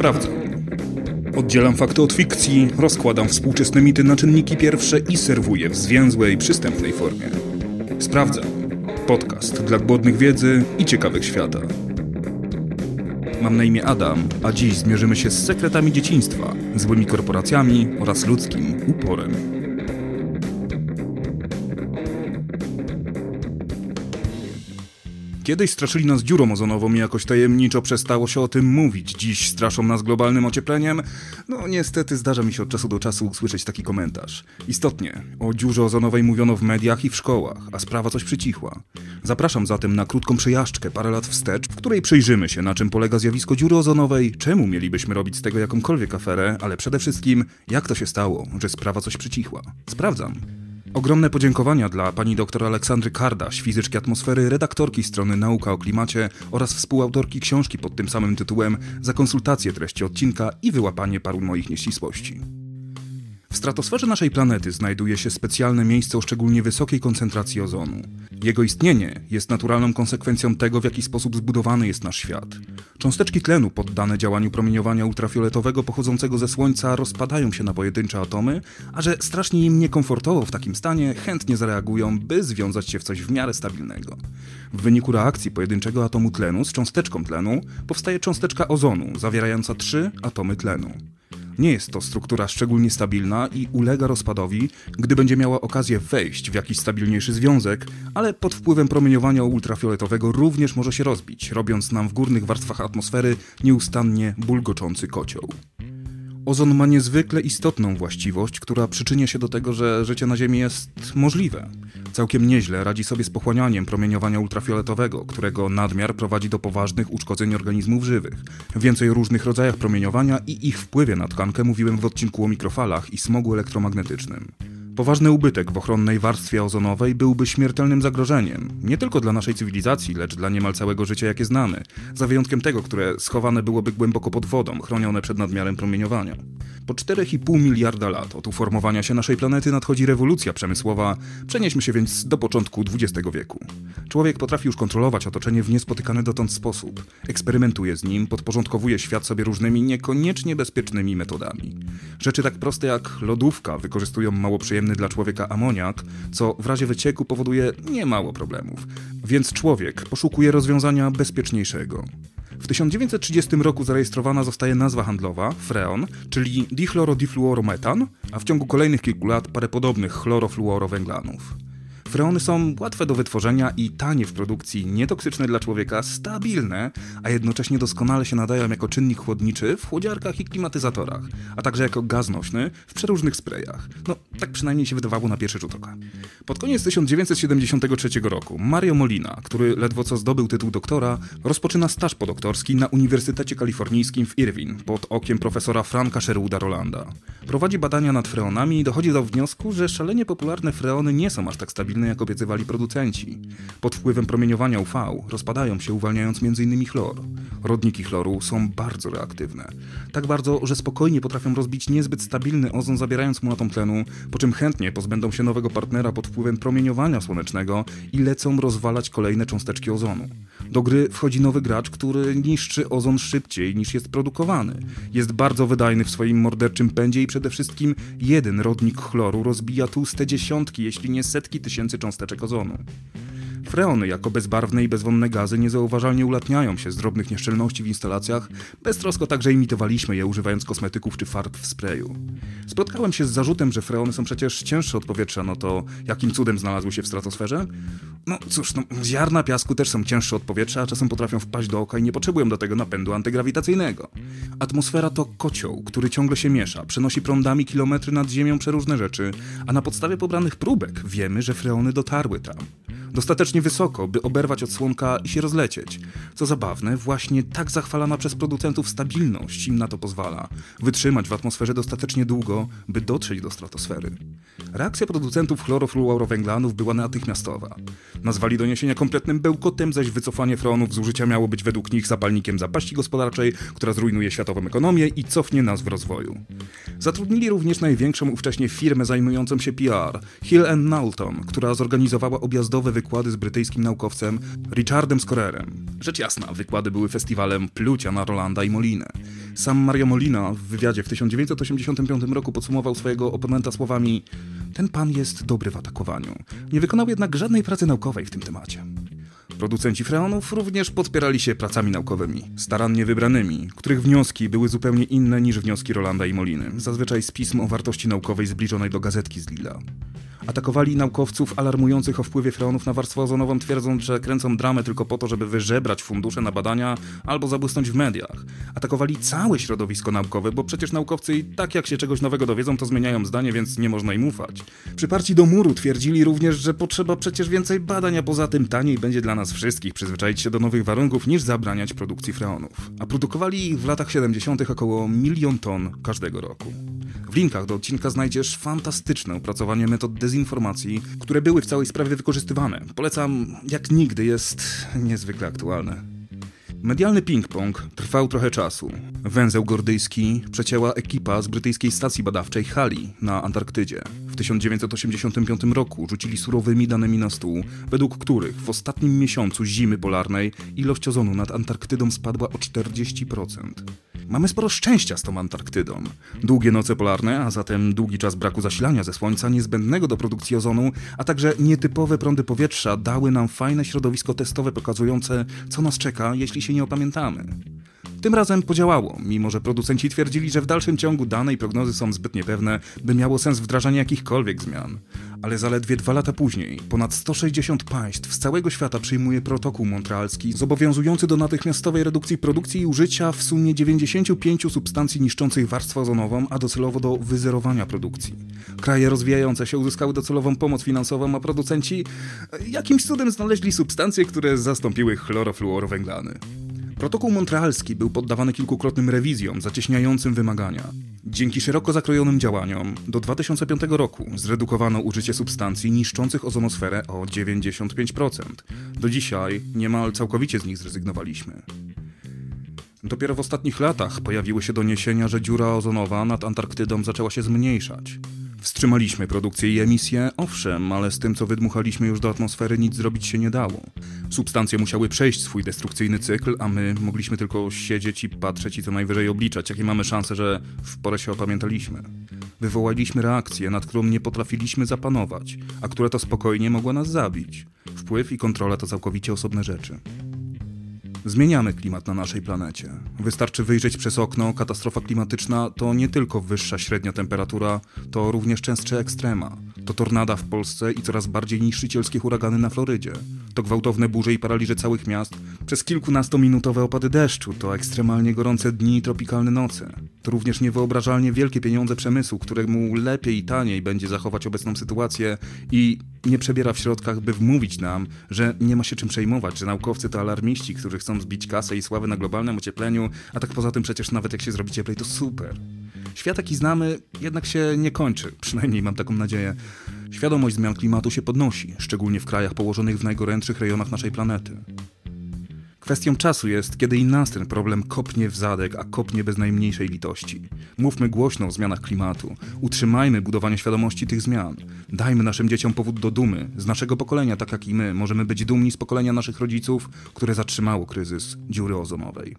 Sprawdzam. Oddzielam fakty od fikcji, rozkładam współczesne mity na czynniki pierwsze i serwuję w zwięzłej, przystępnej formie. Sprawdzam. Podcast dla głodnych wiedzy i ciekawych świata. Mam na imię Adam, a dziś zmierzymy się z sekretami dzieciństwa, złymi korporacjami oraz ludzkim uporem. Kiedyś straszyli nas dziurą ozonową i jakoś tajemniczo przestało się o tym mówić. Dziś straszą nas globalnym ociepleniem. No niestety zdarza mi się od czasu do czasu usłyszeć taki komentarz. Istotnie, o dziurze ozonowej mówiono w mediach i w szkołach, a sprawa coś przycichła. Zapraszam zatem na krótką przejażdżkę parę lat wstecz, w której przyjrzymy się na czym polega zjawisko dziury ozonowej, czemu mielibyśmy robić z tego jakąkolwiek aferę, ale przede wszystkim jak to się stało, że sprawa coś przycichła. Sprawdzam. Ogromne podziękowania dla pani dr Aleksandry Kardaś, fizyczki atmosfery, redaktorki strony Nauka o Klimacie oraz współautorki książki pod tym samym tytułem za konsultację treści odcinka i wyłapanie paru moich nieścisłości. W stratosferze naszej planety znajduje się specjalne miejsce o szczególnie wysokiej koncentracji ozonu. Jego istnienie jest naturalną konsekwencją tego, w jaki sposób zbudowany jest nasz świat. Cząsteczki tlenu poddane działaniu promieniowania ultrafioletowego pochodzącego ze Słońca rozpadają się na pojedyncze atomy, a że strasznie im niekomfortowo w takim stanie, chętnie zareagują, by związać się w coś w miarę stabilnego. W wyniku reakcji pojedynczego atomu tlenu z cząsteczką tlenu powstaje cząsteczka ozonu, zawierająca trzy atomy tlenu. Nie jest to struktura szczególnie stabilna i ulega rozpadowi, gdy będzie miała okazję wejść w jakiś stabilniejszy związek, ale pod wpływem promieniowania ultrafioletowego również może się rozbić, robiąc nam w górnych warstwach atmosfery nieustannie bulgoczący kocioł. Ozon ma niezwykle istotną właściwość, która przyczynia się do tego, że życie na Ziemi jest możliwe. Całkiem nieźle radzi sobie z pochłanianiem promieniowania ultrafioletowego, którego nadmiar prowadzi do poważnych uszkodzeń organizmów żywych. Więcej o różnych rodzajach promieniowania i ich wpływie na tkankę mówiłem w odcinku o mikrofalach i smogu elektromagnetycznym. Poważny ubytek w ochronnej warstwie ozonowej byłby śmiertelnym zagrożeniem, nie tylko dla naszej cywilizacji, lecz dla niemal całego życia, jakie znamy, za wyjątkiem tego, które schowane byłoby głęboko pod wodą, chronione przed nadmiarem promieniowania. Po 4,5 miliarda lat od uformowania się naszej planety nadchodzi rewolucja przemysłowa, przenieśmy się więc do początku XX wieku. Człowiek potrafi już kontrolować otoczenie w niespotykany dotąd sposób. Eksperymentuje z nim, podporządkowuje świat sobie różnymi niekoniecznie bezpiecznymi metodami. Rzeczy tak proste jak lodówka wykorzystują mało dla człowieka amoniak, co w razie wycieku powoduje niemało problemów. Więc człowiek poszukuje rozwiązania bezpieczniejszego. W 1930 roku zarejestrowana zostaje nazwa handlowa freon, czyli dichlorodifluorometan, a w ciągu kolejnych kilku lat parę podobnych chlorofluorowęglanów. Freony są łatwe do wytworzenia i tanie w produkcji, nietoksyczne dla człowieka, stabilne, a jednocześnie doskonale się nadają jako czynnik chłodniczy w chłodziarkach i klimatyzatorach, a także jako gaz nośny w przeróżnych sprayach. No, tak przynajmniej się wydawało na pierwszy rzut oka. Pod koniec 1973 roku Mario Molina, który ledwo co zdobył tytuł doktora, rozpoczyna staż podoktorski na Uniwersytecie Kalifornijskim w Irvine pod okiem profesora Franka Sherwooda Rolanda. Prowadzi badania nad freonami i dochodzi do wniosku, że szalenie popularne freony nie są aż tak stabilne jak obiecywali producenci. Pod wpływem promieniowania UV rozpadają się uwalniając m.in. chlor. Rodniki chloru są bardzo reaktywne. Tak bardzo, że spokojnie potrafią rozbić niezbyt stabilny ozon zabierając mu atom tlenu, po czym chętnie pozbędą się nowego partnera pod wpływem promieniowania słonecznego i lecą rozwalać kolejne cząsteczki ozonu. Do gry wchodzi nowy gracz, który niszczy ozon szybciej niż jest produkowany. Jest bardzo wydajny w swoim morderczym pędzie i przede wszystkim jeden rodnik chloru rozbija tłuste dziesiątki, jeśli nie setki tysięcy tysięcy cząsteczek ozonu. Freony jako bezbarwne i bezwonne gazy niezauważalnie ulatniają się z drobnych nieszczelności w instalacjach, beztrosko także imitowaliśmy je używając kosmetyków czy farb w sprayu. Spotkałem się z zarzutem, że freony są przecież cięższe od powietrza, no to jakim cudem znalazły się w stratosferze? No cóż, no, ziarna piasku też są cięższe od powietrza, a czasem potrafią wpaść do oka i nie potrzebują do tego napędu antygrawitacyjnego. Atmosfera to kocioł, który ciągle się miesza, przenosi prądami kilometry nad ziemią przeróżne rzeczy, a na podstawie pobranych próbek wiemy, że freony dotarły tam dostatecznie wysoko, by oberwać od słonka i się rozlecieć. Co zabawne, właśnie tak zachwalana przez producentów stabilność im na to pozwala. Wytrzymać w atmosferze dostatecznie długo, by dotrzeć do stratosfery. Reakcja producentów chlorofluorowęglanów była natychmiastowa. Nazwali doniesienia kompletnym bełkotem, zaś wycofanie freonów z użycia miało być według nich zapalnikiem zapaści gospodarczej, która zrujnuje światową ekonomię i cofnie nas w rozwoju. Zatrudnili również największą ówcześnie firmę zajmującą się PR, Hill Knowlton, która zorganizowała objazdowe wykłady z brytyjskim naukowcem Richardem Scorerem. Rzecz jasna, wykłady były festiwalem plucia na Rolanda i Molinę. Sam Mario Molina w wywiadzie w 1985 roku podsumował swojego oponenta słowami Ten pan jest dobry w atakowaniu. Nie wykonał jednak żadnej pracy naukowej w tym temacie. Producenci freonów również podpierali się pracami naukowymi, starannie wybranymi, których wnioski były zupełnie inne niż wnioski Rolanda i Moliny, zazwyczaj z pism o wartości naukowej zbliżonej do gazetki z Lilla. Atakowali naukowców alarmujących o wpływie freonów na warstwę ozonową, twierdząc, że kręcą dramę tylko po to, żeby wyżebrać fundusze na badania albo zabłysnąć w mediach. Atakowali całe środowisko naukowe, bo przecież naukowcy i tak jak się czegoś nowego dowiedzą, to zmieniają zdanie, więc nie można im ufać. Przyparci do muru twierdzili również, że potrzeba przecież więcej badań, a poza tym taniej będzie dla nas wszystkich przyzwyczaić się do nowych warunków niż zabraniać produkcji freonów. A produkowali w latach 70. około milion ton każdego roku. W linkach do odcinka znajdziesz fantastyczne opracowanie metod dezinformacji, które były w całej sprawie wykorzystywane. Polecam jak nigdy, jest niezwykle aktualne. Medialny ping-pong trwał trochę czasu. Węzeł gordyjski przecięła ekipa z brytyjskiej stacji badawczej Halley na Antarktydzie. W 1985 roku rzucili surowymi danymi na stół, według których w ostatnim miesiącu zimy polarnej ilość ozonu nad Antarktydą spadła o 40%. Mamy sporo szczęścia z tą Antarktydą. Długie noce polarne, a zatem długi czas braku zasilania ze słońca niezbędnego do produkcji ozonu, a także nietypowe prądy powietrza dały nam fajne środowisko testowe pokazujące, co nas czeka, jeśli się nie opamiętamy. Tym razem podziałało, mimo że producenci twierdzili, że w dalszym ciągu dane i prognozy są zbyt niepewne, by miało sens wdrażanie jakichkolwiek zmian. Ale zaledwie dwa lata później ponad 160 państw z całego świata przyjmuje protokół montrealski zobowiązujący do natychmiastowej redukcji produkcji i użycia w sumie 95 substancji niszczących warstwę ozonową, a docelowo do wyzerowania produkcji. Kraje rozwijające się uzyskały docelową pomoc finansową, a producenci jakimś cudem znaleźli substancje, które zastąpiły chlorofluorowęglany. Protokół montrealski był poddawany kilkukrotnym rewizjom zacieśniającym wymagania. Dzięki szeroko zakrojonym działaniom do 2005 roku zredukowano użycie substancji niszczących ozonosferę o 95%. Do dzisiaj niemal całkowicie z nich zrezygnowaliśmy. Dopiero w ostatnich latach pojawiły się doniesienia, że dziura ozonowa nad Antarktydą zaczęła się zmniejszać. Wstrzymaliśmy produkcję i emisję, owszem, ale z tym, co wydmuchaliśmy już do atmosfery, nic zrobić się nie dało. Substancje musiały przejść swój destrukcyjny cykl, a my mogliśmy tylko siedzieć i patrzeć i co najwyżej obliczać, jakie mamy szanse, że w porę się opamiętaliśmy. Wywołaliśmy reakcję, nad którą nie potrafiliśmy zapanować, a która to spokojnie mogła nas zabić. Wpływ i kontrola to całkowicie osobne rzeczy. Zmieniamy klimat na naszej planecie. Wystarczy wyjrzeć przez okno, katastrofa klimatyczna to nie tylko wyższa średnia temperatura, to również częstsze ekstrema. To tornada w Polsce i coraz bardziej niszczycielskie huragany na Florydzie. To gwałtowne burze i paraliże całych miast, przez kilkunastominutowe opady deszczu, to ekstremalnie gorące dni i tropikalne noce. To również niewyobrażalnie wielkie pieniądze przemysłu, któremu lepiej i taniej będzie zachować obecną sytuację i nie przebiera w środkach, by wmówić nam, że nie ma się czym przejmować, że naukowcy to alarmiści, którzy chcą zbić kasę i sławę na globalnym ociepleniu, a tak poza tym przecież nawet jak się zrobi cieplej, to super. Świat jaki znamy jednak się nie kończy, przynajmniej mam taką nadzieję. Świadomość zmian klimatu się podnosi, szczególnie w krajach położonych w najgorętszych rejonach naszej planety. Kwestią czasu jest, kiedy i nas ten problem kopnie w zadek, a kopnie bez najmniejszej litości. Mówmy głośno o zmianach klimatu. Utrzymajmy budowanie świadomości tych zmian. Dajmy naszym dzieciom powód do dumy. Z naszego pokolenia, tak jak i my, możemy być dumni z pokolenia naszych rodziców, które zatrzymało kryzys dziury ozonowej.